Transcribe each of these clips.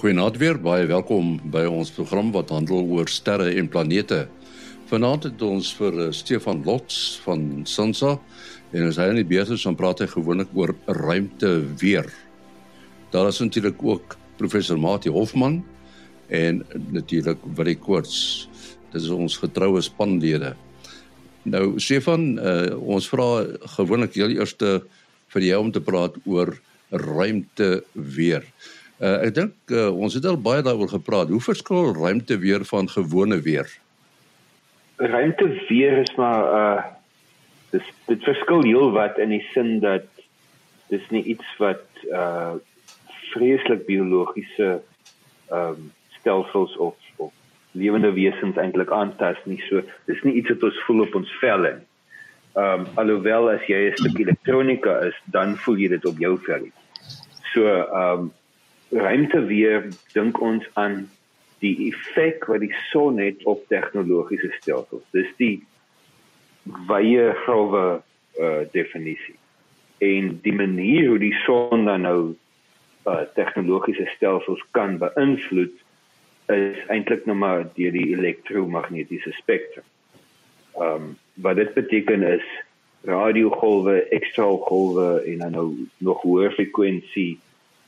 Goeienaand weer, baie welkom by ons program wat handel oor sterre en planete. Vanaand het ons vir uh, Stefan Lots van Sansa en as hy in die beurt is, dan praat hy gewoonlik oor ruimte weer. Daar is natuurlik ook professor Mati Hofman en natuurlik Willie Koorts. Dit is ons getroue spanlede. Nou Stefan, uh, ons vra gewoonlik heel eers vir jou om te praat oor ruimte weer. Uh, ek dink uh, ons het al baie daaroor gepraat. Hoe verskil ruimte weer van gewone weer? Ruimte weer is maar uh dis dit verskil heel wat in die sin dat dis nie iets wat uh vreeslik biologiese ehm um, stelsels of of lewende wesens eintlik aantas nie. So dis nie iets wat ons voel op ons velle nie. Ehm um, alhoewel as jy 'n stuk elektronika is, dan voel jy dit op jou vel. So ehm um, ruimte weer dink ons aan die effek wat die son het op tegnologiese stelsels. Dis die wye grove uh, definisie. En die manier hoe die son dan nou uh, tegnologiese stelsels kan beïnvloed is eintlik nou maar deur die elektromagnetiese spektrum. Ehm um, wat dit beteken is radiogolwe, X-straalgolwe en dan nou nog hoër frekwensie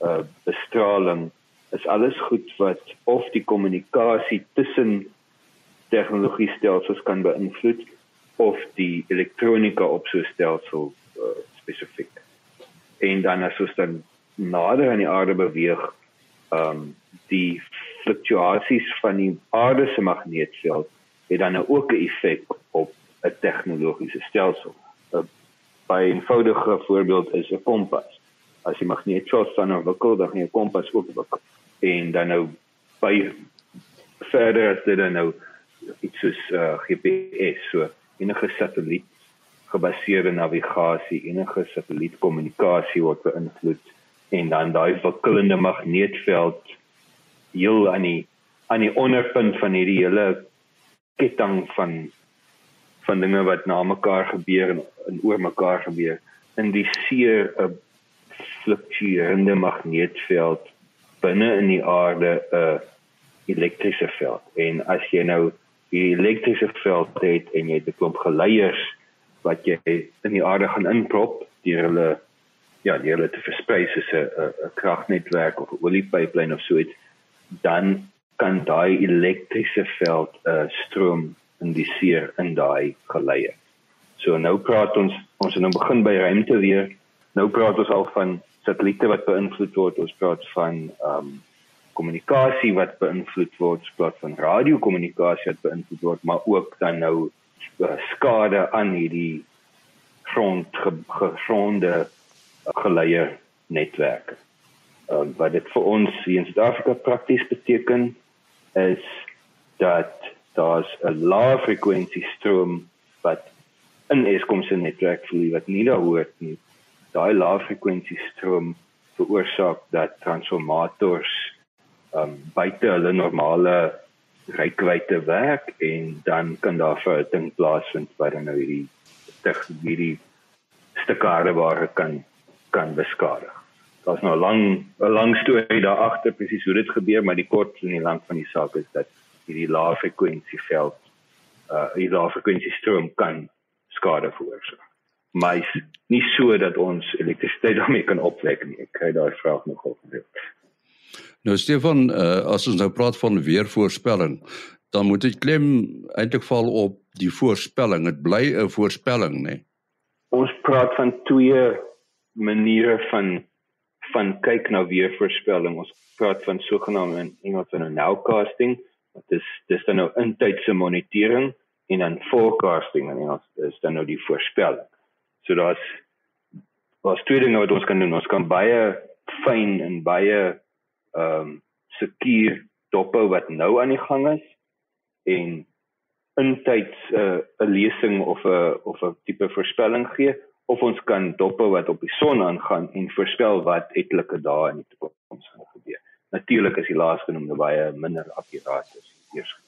uh bestraling is alles goed wat of die kommunikasie tussen tegnologie stelsels kan beïnvloed of die elektronika op so 'n stelsel uh, spesifiek. En dan as ons dan nader aan die aarde beweeg, ehm um, die fluktuasies van die aarde se magneetveld het dan nou ook 'n effek op 'n tegnologiese stelsel. 'n Baie eenvoudige voorbeeld is 'n kompas as die magneetveld dan ontwikkel, dan gaan die kompas ook ontwikkel. En dan nou by verder as dit dan nou iets soos uh, GPS, so enige satelliet gebaseerde navigasie, enige satellietkommunikasie word beïnvloed en dan daai verskillende magneetveld heel aan die aan die onderpunt van hierdie hele ketting van van dinge wat na mekaar gebeur en, en oor mekaar gebeur in die seer 'n fluktuerende magneetveld binne in die aarde 'n elektriese veld. En as jy nou die elektriese veld het en jy het 'n klomp geleiers wat jy in die aarde gaan inprop deur hulle ja, deur hulle te versprei soos 'n 'n kragnetwerk of 'n oliepyplyn of so iets, dan kan daai elektriese veld 'n uh, stroom indiseer in daai geleier. So nou praat ons ons het nou begin by ruimte weer. Nou praat ons al van satelliete wat beïnvloed word, ons praat van ehm um, kommunikasie wat beïnvloed word, ons praat van radiokommunikasie wat beïnvloed word, maar ook dan nou uh, skade aan hierdie grond gegronde geleier netwerke. Ehm um, wat dit vir ons hier in Suid-Afrika prakties beteken is dat daar's 'n lae frekwensie stroom wat in Eskom se netwerk vloei wat nie daar hoort nie daai lae frekwensie stroom veroorsaak dat transformators um buite hulle normale reikwydte werk en dan kan daar ding plaasvind waar dan nou hierdie hierdie stukkare waar kan kan beskadig. Daar's nou 'n lang 'n lang storie daar agter presies hoe dit gebeur, maar die kort en die lank van die saak is dat hierdie lae frekwensie veld uh hierdie lae frekwensie stroom kan skade veroorsaak maar is nie so dat ons elektrisiteit daarmee kan opwek nie. Ek kry daai vraag nogal gereeld. Nou Stefan, uh, as ons nou praat van weervoorspelling, dan moet dit klem eintlik val op die voorspelling. Dit bly 'n voorspelling, né? Ons praat van twee maniere van van kyk na weervoorspelling. Ons praat van sogenaamde in Engels van nowcasting. Dit is dis dan nou intydse monitering en dan forecasting in Engels is dan nou die voorspelling. So daar's daar's twee dinge wat ons kan doen. Ons kan baie fyn en baie ehm um, sekuur dophou wat nou aan die gang is en intyds 'n uh, 'n lesing of 'n of 'n tipe voorspelling gee of ons kan dophou wat op die son aangaan en voorspel wat etlike dae in die toekoms gaan gebeur. Natuurlik is die laasgenoemde baie minder akkuraat as die eerste.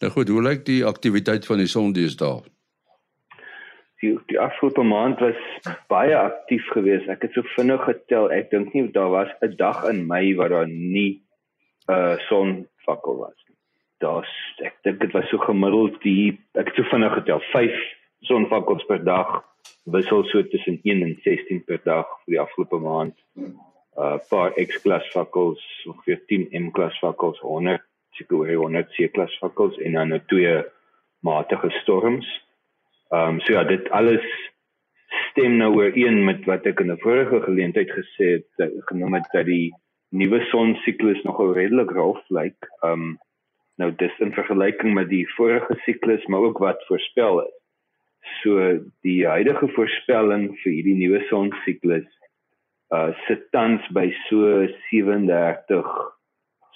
Nou goed, hoe lyk die aktiwiteit van die son deesdae? Die die afgelope maand was baie aktief geweest. Ek het so vinnig getel. Ek dink nie daar was 'n dag in Mei waar daar nie 'n uh, sonvakkel was nie. Daar's ek dink dit was so gemiddeld die ek het so vinnig getel 5 sonvakkels per dag wissel so tussen 1 en 16 per dag vir die afgelope maand. 'n uh, paar X-klas vakkels, ongeveer 10 M-klas vakkels, 100 seker oor 100 C-klas vakkels en dan nou twee matige storms. Ehm um, so ja, dit alles stem nou ooreen met wat ek in 'n vorige geleentheid gesê het, genoem het dat die nuwe sonsiklus nogal redelik rof lyk. Ehm um, nou dis in vergelyking met die vorige siklus, maar ook wat voorspel is. So die huidige voorspelling vir hierdie nuwe sonsiklus uh sit tans by so 37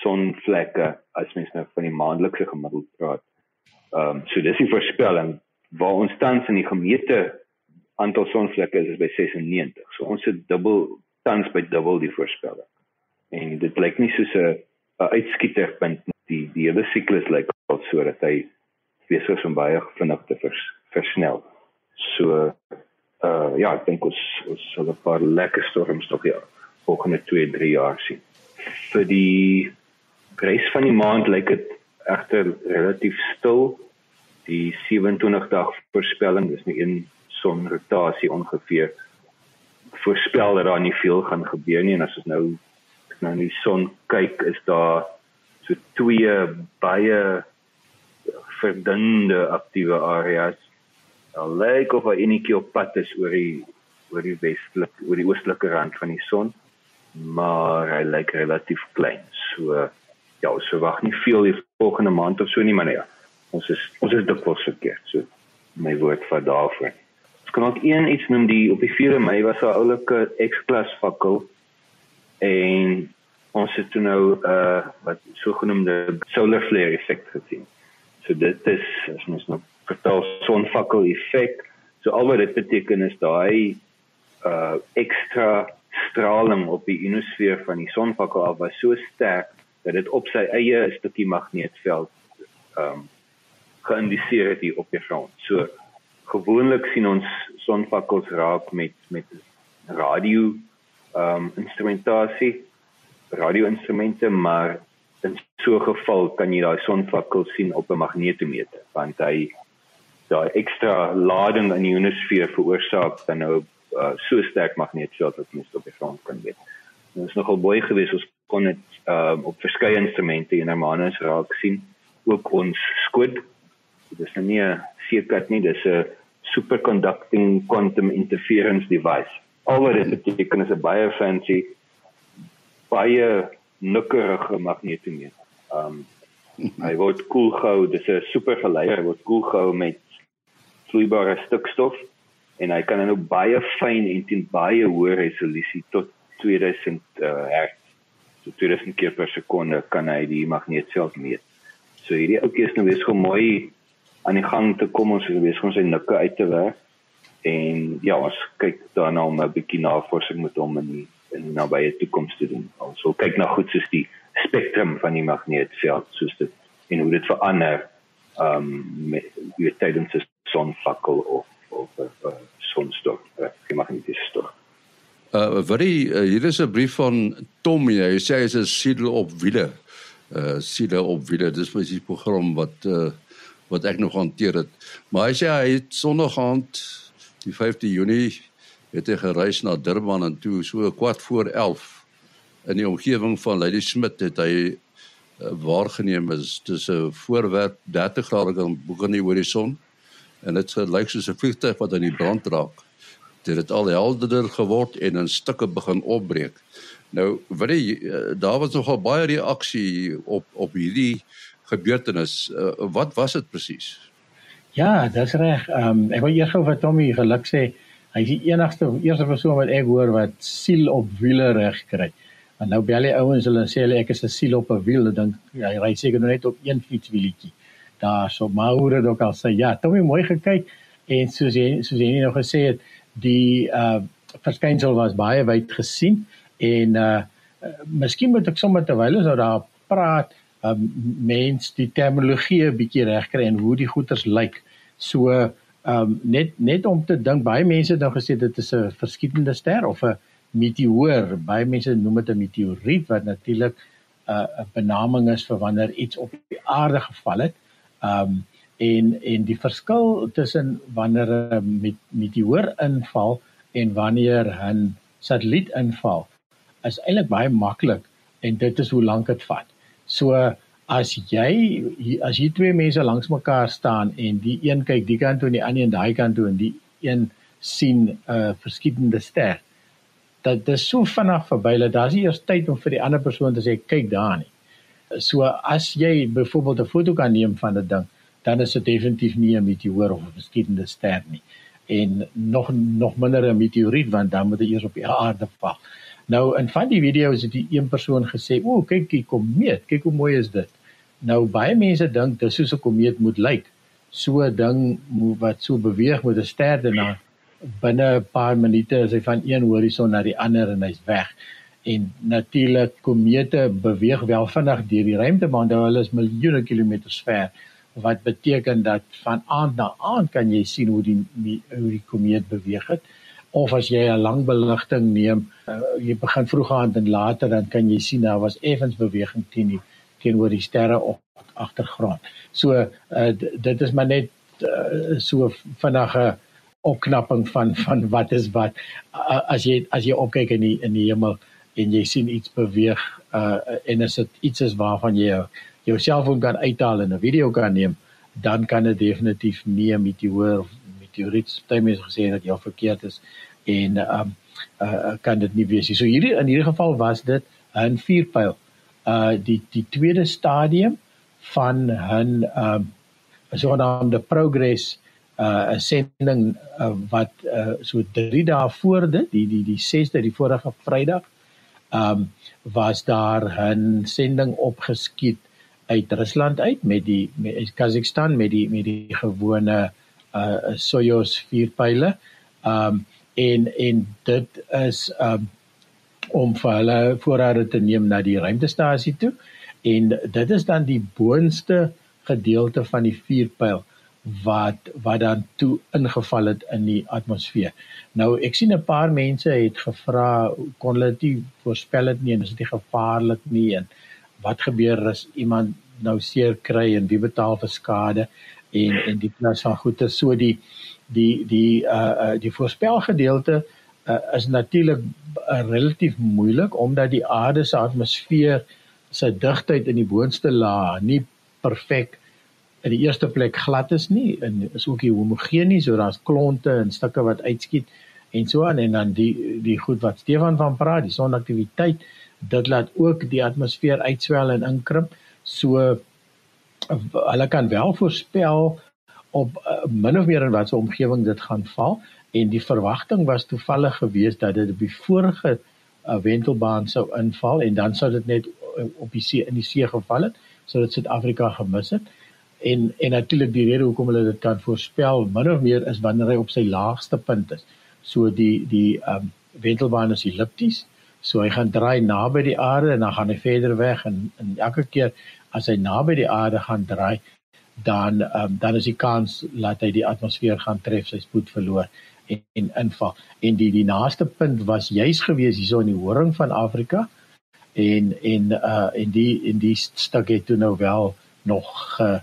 sonvlekke as mens nou van die maandelikse gemiddeld praat. Ehm um, so dis die voorspelling waar ons tans in die gemeente aantal sonvlekke is, is by 96. So ons het dubbel tans by dubbel die voorspelling. En dit lyk nie soos 'n 'n uitskieterpunt die die hele siklus lyk al so dat hy besig is om baie vinnig te vers, versnel. So uh ja, ek dink ons ons sal 'n paar lekker storms nog hier volgende 2, 3 jaar sien. Vir die res van die maand lyk dit egter relatief stil die 27 dag voorspelling dis nie een sonrotasie ongeveer voorspel dat daar nie veel gaan gebeur nie. En as ons nou nou in die son kyk is daar so twee baie verdunde aktiewe areas. Al lyk of 'n enetjie op pad is oor die oor die westelike oor die oostelike rand van die son maar hy lyk relatief klein. So ja ons verwag nie veel die volgende maand of so nie maar nee, ja ons is ons is dikwels verkeerd so my woord vir daarvoor. Ons kan ook een iets noem die op die 4 Mei was 'n oulike X-klas fakkel en ons het toe nou 'n uh, wat sogenaamde solar flare effek gesien. So dit is as ons nou vertel sonvakkel effek so al wat dit beteken is daai uh ekstra straling op die ionosfeer van die sonvakkel af was so sterk dat dit op sy eie 'n stukkie magneetveld ehm um, geïndiseer het hier op die grond. So gewoonlik sien ons sonvakkels raak met met radio ehm um, instrumentasie, radio instrumente, maar in so 'n geval kan jy daai sonvakkel sien op 'n magnetometer want hy daai ekstra lading in die ionosfeer veroorsaak dan nou uh, so sterk magnetveld wat mens op die grond kan weet. Dit is nogal baie gewees ons kon dit um, op verskeie instrumente in Hermanus raak sien ook ons skoot Dit is nou nie 'n seekat nie, dis 'n superconducting quantum interference device. Al wat dit beteken is 'n baie fancy baie nukkerige magnetometer. Um hy word koel gehou, dis 'n supergeleier, word koel gehou met vloeibare stikstof en hy kan nou baie fyn en teen baie hoë resolusie tot 2000 uh, hertz. So 2000 keer per sekonde kan hy die magneetveld meet. So hierdie ouetjie is nou weer so mooi aan die gang te kom ons is besig om sy nikke uit te werk en ja ons kyk daarna om 'n bietjie navorsing met hom in die, in die nabye toekoms te doen. Ons wil kyk na goed soos die spektrum van die magneetveld soos dit en hoe dit verander ehm um, met die tydens sonvakkel of of 'n uh, sonstorm, 'n magnetiese storm. Uh die uh, hier is 'n brief van Tom hy sê hy is 'n siedel op wiele. Uh siedel op wiele dis presies die program wat uh wat ek nog hanteer het. Maar hy sê hy het Sondag aand die 5de Junie het hy gereis na Durban en toe so kwart voor 11 in die omgewing van Lady Smith het hy uh, waargeneem is dis 'n voorwerp 30 grade kan boek in die horison en dit lyk soos 'n vliegtuig wat aan die brand raak. Dit het al helderder geword en in stukke begin opbreek. Nou, weet jy, uh, daar was nogal baie reaksie op op hierdie gebeurtenis. Uh, wat was dit presies? Ja, dis reg. Ehm um, ek wil eers gou vir Tommy geluk sê. Hy is die enigste eerste persoon wat ek hoor wat siel op wiele reg kry. En nou bel die ouens hulle sê hulle ek is 'n siel op 'n wiel. Ek dink ja, hy ry seker net op een fietswielietjie. Daar so maar hoe dit ook al sê. Ja, Tommy mooi gekyk en soos jy soos jy nou gesê het, die uh verskynsel was baie wyd gesien en uh miskien moet ek sommer terwyl ons nou daar praat um, mens die terminologie 'n bietjie regkry en hoe die goeters lyk. So um, net net om te dink baie mense het nou gesê dit is 'n verskietende ster of 'n meteoor. Baie mense noem dit 'n meteoriet wat natuurlik 'n uh, benaming is vir wanneer iets op die aarde geval het. Um, en en die verskil tussen wanneer 'n meteoor inval en wanneer 'n satelliet inval is eintlik baie maklik en dit is hoe lank dit vat. So as jy as jy twee mense langs mekaar staan en die een kyk die kant toe en die ander aan daai kant toe en die een sien 'n uh, verskillende ster. Dat dit so vinnig verby dat daar's nie eers tyd om vir die ander persoon te sê kyk daar nie. So as jy byvoorbeeld 'n foto kan neem van 'n ding, dan is dit definitief nie 'n meteoor of 'n verskillende ster nie. En nog nog minder 'n meteoriet want dan moet dit eers op die aarde val. Nou in van die video's het die een persoon gesê, "O, kyk die komeet, kyk hoe mooi is dit." Nou baie mense dink dis soos 'n komeet moet lyk. So 'n ding wat so beweeg met 'n ster daarna binne 'n paar minute is hy van een horison na die ander en hy's weg. En natuurlik komete beweeg wel vinnig deur die ruimte, maar hulle is miljoene kilometers ver wat beteken dat van aand na aand kan jy sien hoe die hoe die komeet beweeg het of as jy 'n lang beligting neem, uh, jy begin vroeg aand en later dan kan jy sien daar was effens beweging teen die teenoor die sterre op agtergrond. So uh, dit is maar net uh, so vinnige opknapping van van wat is wat uh, as jy as jy opkyk in die in die hemel en jy sien iets beweeg uh, en as dit iets is waarvan jy jou selfoon kan uithaal en 'n video kan neem, dan kan dit definitief nie 'n meteoor of meteoriet baie mense gesê dat jy verkeerd is en ehm um, uh, kan dit nie wees nie. So hierdie in hierdie geval was dit 'n vuurpyl. Uh die die tweede stadium van 'n ehm um, sogenaamde progress uh 'n sending uh, wat uh, so 3 dae voor dit, die die die 6de, die vorige Vrydag, ehm um, was daar 'n sending opgeskiet uit Rusland uit met die met Kazakhstan met die met die gewone uh Soyuz vuurpyle. Um en en dit is um om vir hulle voorrade te neem na die ruimtestasie toe en dit is dan die boonste gedeelte van die vuurpyl wat wat dan toe ingeval het in die atmosfeer. Nou ek sien 'n paar mense het gevra kon hulle dit voorspel het nie en is dit gevaarlik nie en wat gebeur as iemand nou seer kry en wie betaal vir skade? En en die plus van goeder so die die die uh, uh die voorspelgedeelte uh, is natuurlik uh, relatief moeilik omdat die aarde se atmosfeer se digtheid in die boonste laag nie perfek in die eerste plek glad is nie. En is ook nie homogeen nie so daar's klonte en stukke wat uitskiet en so aan. En dan die die goed wat Stefan van praat die sonaktiwiteit dit laat ook die atmosfeer uitswel en inkrimp. So hulle kan wel voorspel op uh, min of meer in watter omgewing dit gaan val en die verwagting was toevallig geweest dat dit op die vorige uh, wentelbaan sou inval en dan sou dit net uh, op die see in die see geval het sodat Suid-Afrika gemis het. En en natuurlik die rede hoekom hulle dit kan voorspel min of meer is wanneer hy op sy laagste punt is. So die die um, wentelbaan is ellipties so hy gaan draai naby die aarde en dan gaan hy verder weg en, en elke keer as hy naby die aarde gaan draai dan um, dan is die kans dat hy die atmosfeer gaan tref sy spoed verloor en, en inval. En die die naaste punt was juis gewees hierso in die horing van Afrika en en uh en die in die stuk het toe nou wel nog uh,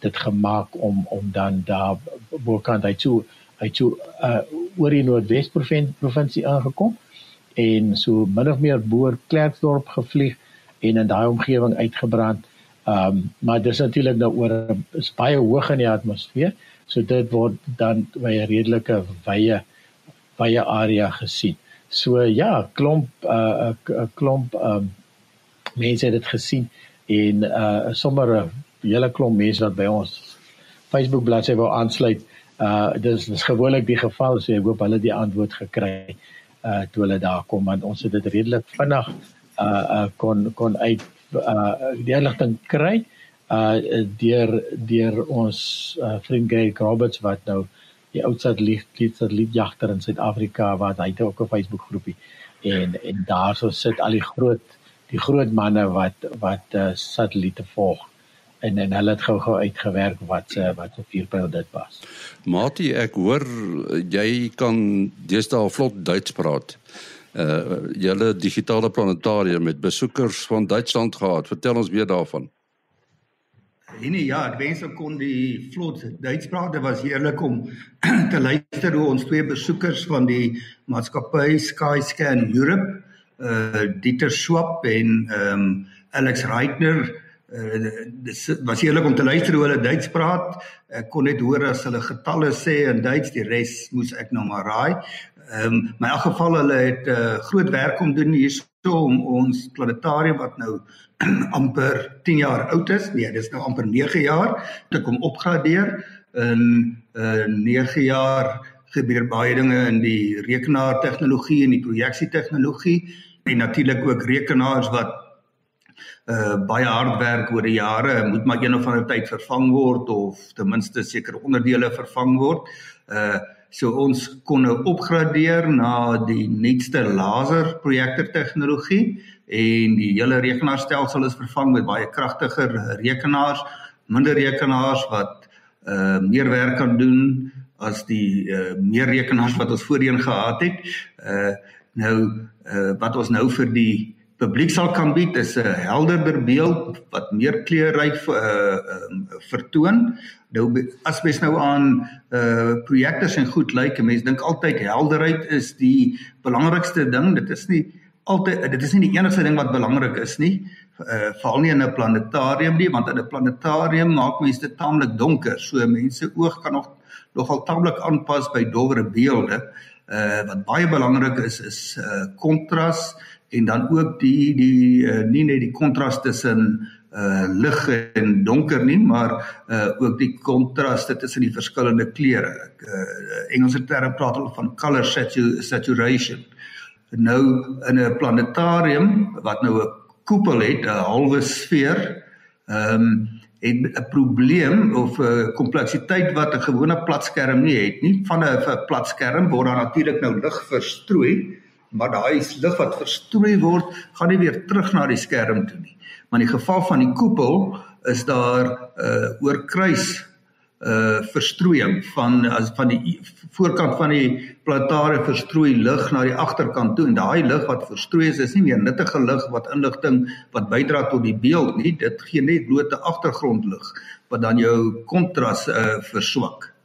dit gemaak om om dan daar bokant hy toe hy toe uh oor die Noordwes provinsie aangekom en so min of meer boor Klerksdorp gevlieg en in daai omgewing uitgebrand Ehm um, maar dis natuurlik nou oor is baie hoog in die atmosfeer. So dit word dan by 'n redelike wye wye area gesien. So ja, klomp 'n uh, 'n klomp ehm um, mense het dit gesien en uh sommer 'n hele klomp mense wat by ons Facebook bladsy wou aansluit. Uh dis dis gewoonlik die geval so ek hoop hulle die antwoord gekry uh toe hulle daar kom want ons het dit redelik vinnig uh uh kon kon uit uh die inligting kry uh deur deur ons uh, vriend Gary Roberts wat nou die ou satelliet satellietjagter in Suid-Afrika wat hy het ook 'n Facebook groepie en en daarso sit al die groot die groot manne wat wat uh, satelliete volg en en hulle het gou-gou uitgewerk wat uh, wat op hierdie produk pas. Mati, ek hoor jy kan deesdae vlot Duits praat. Julle digitale planetarium met besoekers van Duitsland gehad. Vertel ons meer daarvan. En ja, ek wens ek kon die vlot Duits praat. Dit was heerlik om te luister hoe ons twee besoekers van die maatskappy Skyscan Europe, uh Dieter Swap en ehm um, Alex Reitner Uh, dis was heerlik om te luister hoe hulle Duits praat. Ek kon net hoor as hulle getalle sê in Duits, die res moes ek nou maar raai. Ehm um, maar in elk geval hulle het uh, groot werk om doen hierso om ons planetarium wat nou amper 10 jaar oud is. Nee, dis nou amper 9 jaar te kom opgradeer in uh 9 jaar gebeur baie dinge in die rekenaartegnologie en die projeksie tegnologie en natuurlik ook rekenaars wat uh baie hard werk oor die jare moet maar een of ander tyd vervang word of ten minste sekere onderdele vervang word. Uh so ons kon nou opgradeer na die nuutste laser projektor tegnologie en die hele rekenaarstelsel is vervang met baie kragtiger rekenaars, minder rekenaars wat uh meer werk kan doen as die uh meer rekenaars wat ons voorheen gehad het. Uh nou uh wat ons nou vir die publiek sal kan bied is 'n helderder beeld wat meer kleurryk uh, uh, vertoon. Nou as mens nou aan uh projekte en goed lyk, mense dink altyd helderheid is die belangrikste ding. Dit is nie altyd dit is nie die enigste ding wat belangrik is nie. Uh veral nie in 'n planetarium nie, want in 'n planetarium maak mense dit taamlik donker. So mense oog kan nog nogal taamlik aanpas by dowwer beelde. Uh wat baie belangrik is is uh kontras en dan ook die die uh, nie net die kontras tussen uh lig en donker nie maar uh ook die kontraste tussen die verskillende kleure. Ek uh Engelse term praat hulle van color saturation. Nou in 'n planetarium wat nou 'n koepel het, 'n halwe sfeer, ehm um, het 'n probleem of 'n kompleksiteit wat 'n gewone platskerm nie het nie. Van 'n platskerm word daar natuurlik nou lig verstrooi maar daai lig wat verstrooi word, gaan nie weer terug na die skerm toe nie. Maar in die geval van die koepel is daar 'n uh, oorkruis uh verstrooiing van as van die voorkant van die planetare verstrooi lig na die agterkant toe en daai lig wat verstrooi is is nie meer nuttige lig wat inligting wat bydra tot die beeld nie dit gee net blote agtergrondlig wat dan jou kontras uh verswak.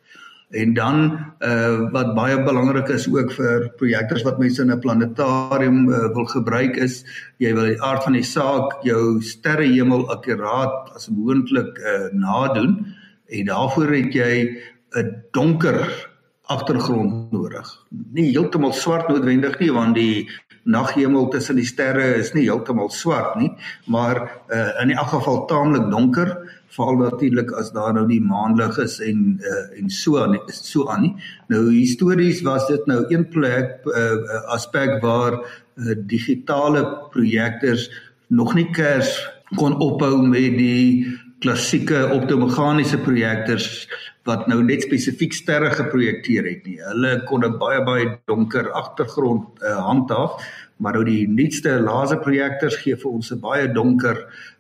En dan uh wat baie belangrik is ook vir projektors wat mense in 'n planetarium uh, wil gebruik is jy wil die aard van die saak jou sterrehemel akkuraat as moontlik uh nadoen en daarvoor het jy 'n donker agtergrond nodig. Nie heeltemal swart noodwendig nie want die naghemel tussen die sterre is nie heeltemal swart nie, maar uh in elk geval taamlik donker veral natuurlik as daar nou die maanlig is en uh, en so aan is so aan nie. Nou histories was dit nou een plek uh, aspek waar uh, digitale projektors nog nie kers kon ophou met die klassieke optomeganiese projektors wat nou net spesifiek sterre geprojekteer het nie. Hulle kon 'n baie baie donker agtergrond uh, handhaaf, maar nou die nuutste laserprojektors gee vir ons 'n baie donker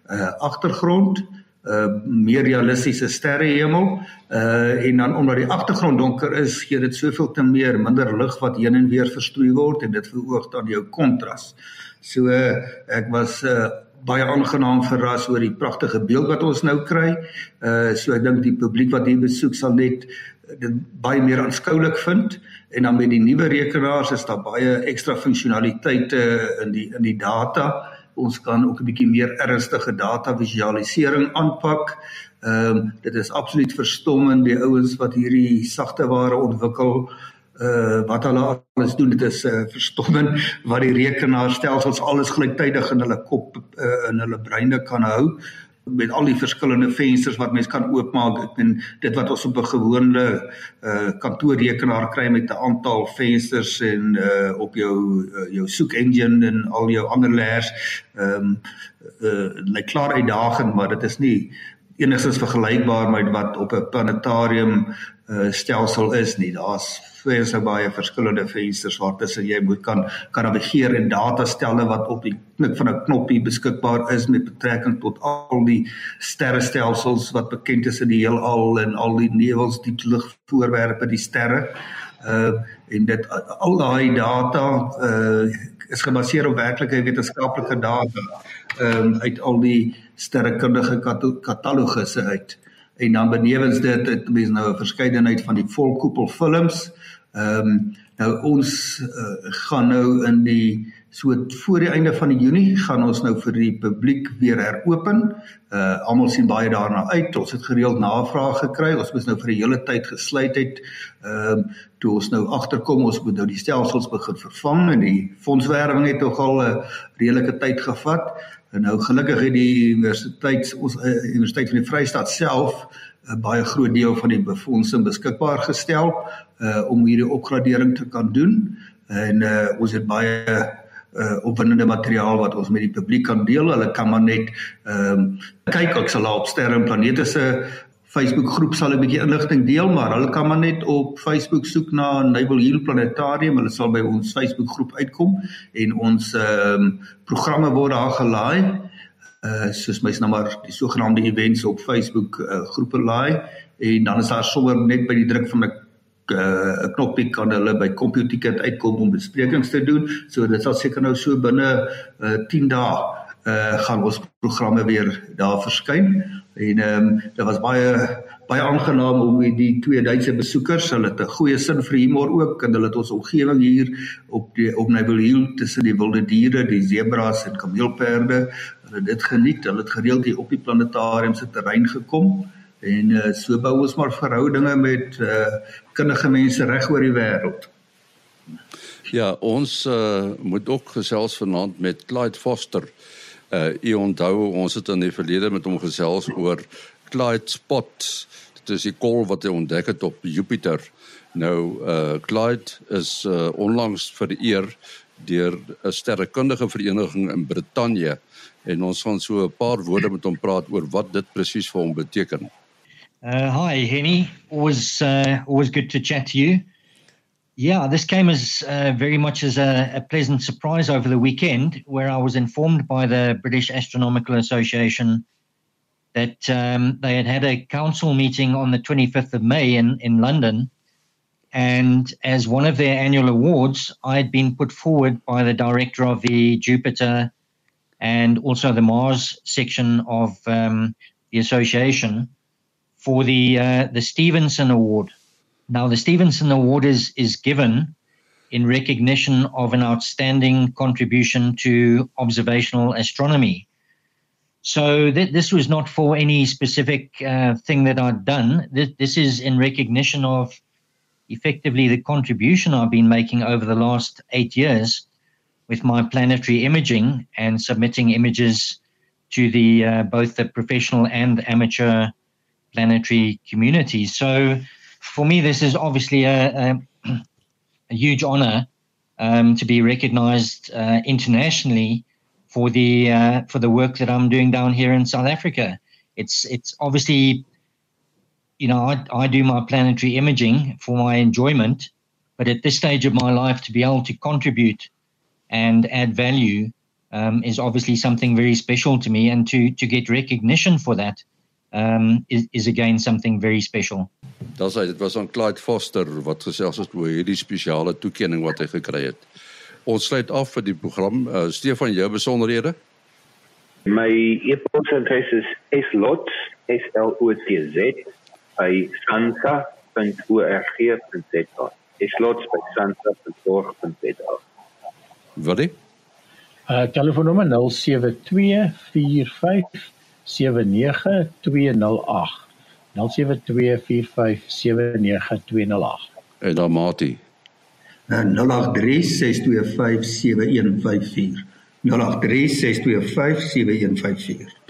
uh, agtergrond. Uh, uh meer realistiese sterrehemel uh en dan omdat die agtergrond donker is gee dit soveel te meer minder lig wat heen en weer verstrooi word en dit verhoog dan jou kontras. So uh, ek was uh baie aangenaam verras oor die pragtige beeld wat ons nou kry. Uh so ek dink die publiek wat hier besoek sal net dit baie meer aanskoulik vind en dan met die nuwe rekenaars is daar baie ekstra funksionaliteite in die in die data ons kan ook 'n bietjie meer ernstige data visualisering aanpak. Ehm um, dit is absoluut verstommend die ouens wat hierdie sagte ware ontwikkel uh wat hulle alles doen dit is uh, verstommend wat die rekenaarstelsels alles gelyktydig in hulle kop uh, in hulle breine kan hou met al die verskillende vensters wat mens kan oopmaak. Ek meen dit wat ons op 'n gewone uh kantoorrekenaar kry met 'n aantal vensters en uh op jou uh, jou soek engine en al jou ander layers. Ehm um, uh lyk klaar uitdagend, maar dit is nie enigstens vergelykbaar met wat op 'n planetarium uh, stelsel is nie. Daar's so baie verskillende vensters waar tussen jy moet kan kan navigeer en data stelle wat op die knik van 'n knoppie beskikbaar is met betrekking tot al die sterrestelsels wat bekend is in die heelal en al die nevels, die ligvoorwerpe, die sterre. Uh en dit al daai data uh is gebaseer op werklike wetenskaplike data um uit al die sterrekundige katalogusse uit. En dan benewens dit het mense nou 'n verskeidenheid van die volkoepel films. Ehm um, nou ons uh, gaan nou in die so voor die einde van die Junie gaan ons nou vir die publiek weer heropen. Uh almal sien baie daarna uit. Ons het gereeld navrae gekry. Ons moes nou vir 'n hele tyd gesluit het. Ehm um, toe ons nou agterkom ons moet nou die stelsels begin vervang en die fondswerwing het tog al 'n redelike tyd gevat. En nou gelukkig het die universiteit ons uh, Universiteit van die Vrystaat self 'n uh, baie groot deel van die befondsing beskikbaar gestel uh om hierdie opgradering te kan doen. En uh ons het baie uh opwindende materiaal wat ons met die publiek kan deel. Hulle kan maar net ehm um, kyk ek sal op sterre en planete se Facebook groep sal 'n bietjie inligting deel, maar hulle kan maar net op Facebook soek na Naval Hill Planetarium. Hulle sal by ons Facebook groep uitkom en ons ehm um, programme word daar gelaai. Uh soos mens nou maar die sogenaamde events op Facebook uh, groepe laai en dan is daar sommer net by die druk van 'n uh, 'n knoppie kan hulle by CompuTicket uitkom om besprekings te doen. So dit sal seker nou so binne uh, 10 dae uh gaan ons programme weer daar verskyn En ehm um, dit was baie baie aangenaam om die twee Duitse besoekers, hulle het 'n goeie sin vir humor ook en hulle het ons omgewing hier op die op Naval Hill tussen die wilde diere, die zebras en kameelperde, hulle het dit geniet. Hulle het gereeld hier op die planetarium se terrein gekom en uh, so bou ons maar verhoudinge met uh, kundige mense reg oor die wêreld. Ja, ons uh, moet ook gesels vanaand met Clyde Foster. Uh u onthou ons het in die verlede met hom gesels oor Clyde Spot. Dit is die kol wat hy ontdek het op Jupiter. Nou uh Clyde is uh onlangs vereer deur 'n sterrekundige vereniging in Brittanje en ons gaan so 'n paar woorde met hom praat oor wat dit presies vir hom beteken. Uh hi Henny, always uh always good to chat to you. Yeah, this came as uh, very much as a, a, pleasant surprise over the weekend, where I was informed by the British Astronomical Association that um, they had had a council meeting on the 25th of May in, in London. And as one of their annual awards, I had been put forward by the director of the Jupiter and also the Mars section of um, the association for the uh, the Stevenson Award. Now, the Stevenson Award is, is given in recognition of an outstanding contribution to observational astronomy. So, th- this was not for any specific uh, thing that I'd done. Th- this is in recognition of effectively the contribution I've been making over the last eight years with my planetary imaging and submitting images to the uh, both the professional and amateur planetary communities. So, for me, this is obviously a, a, a huge honor um, to be recognized uh, internationally for the uh, for the work that I'm doing down here in South Africa. It's it's obviously, you know, I, I do my planetary imaging for my enjoyment, but at this stage of my life, to be able to contribute and add value um, is obviously something very special to me, and to to get recognition for that um, is, is again something very special. Daar's hy, dit was aan Clyde Foster wat gesels het oor hierdie spesiale toekenning wat hy gekry het. Ons sluit af vir die program. Uh, Stefan, jou besonderhede? My e-posadres is slot s l o t z by sansa.org.za. slot by sansa.org.za. Wat is? Uh telefoonnommer 07245 79208 0724579208 En dan Mati 0836257154 0836257154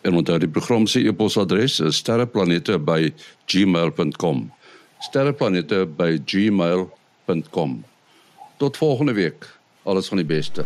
En onthou die program se e-posadres is sterreplanete@gmail.com sterreplanete@gmail.com Tot volgende week. Alles van die beste.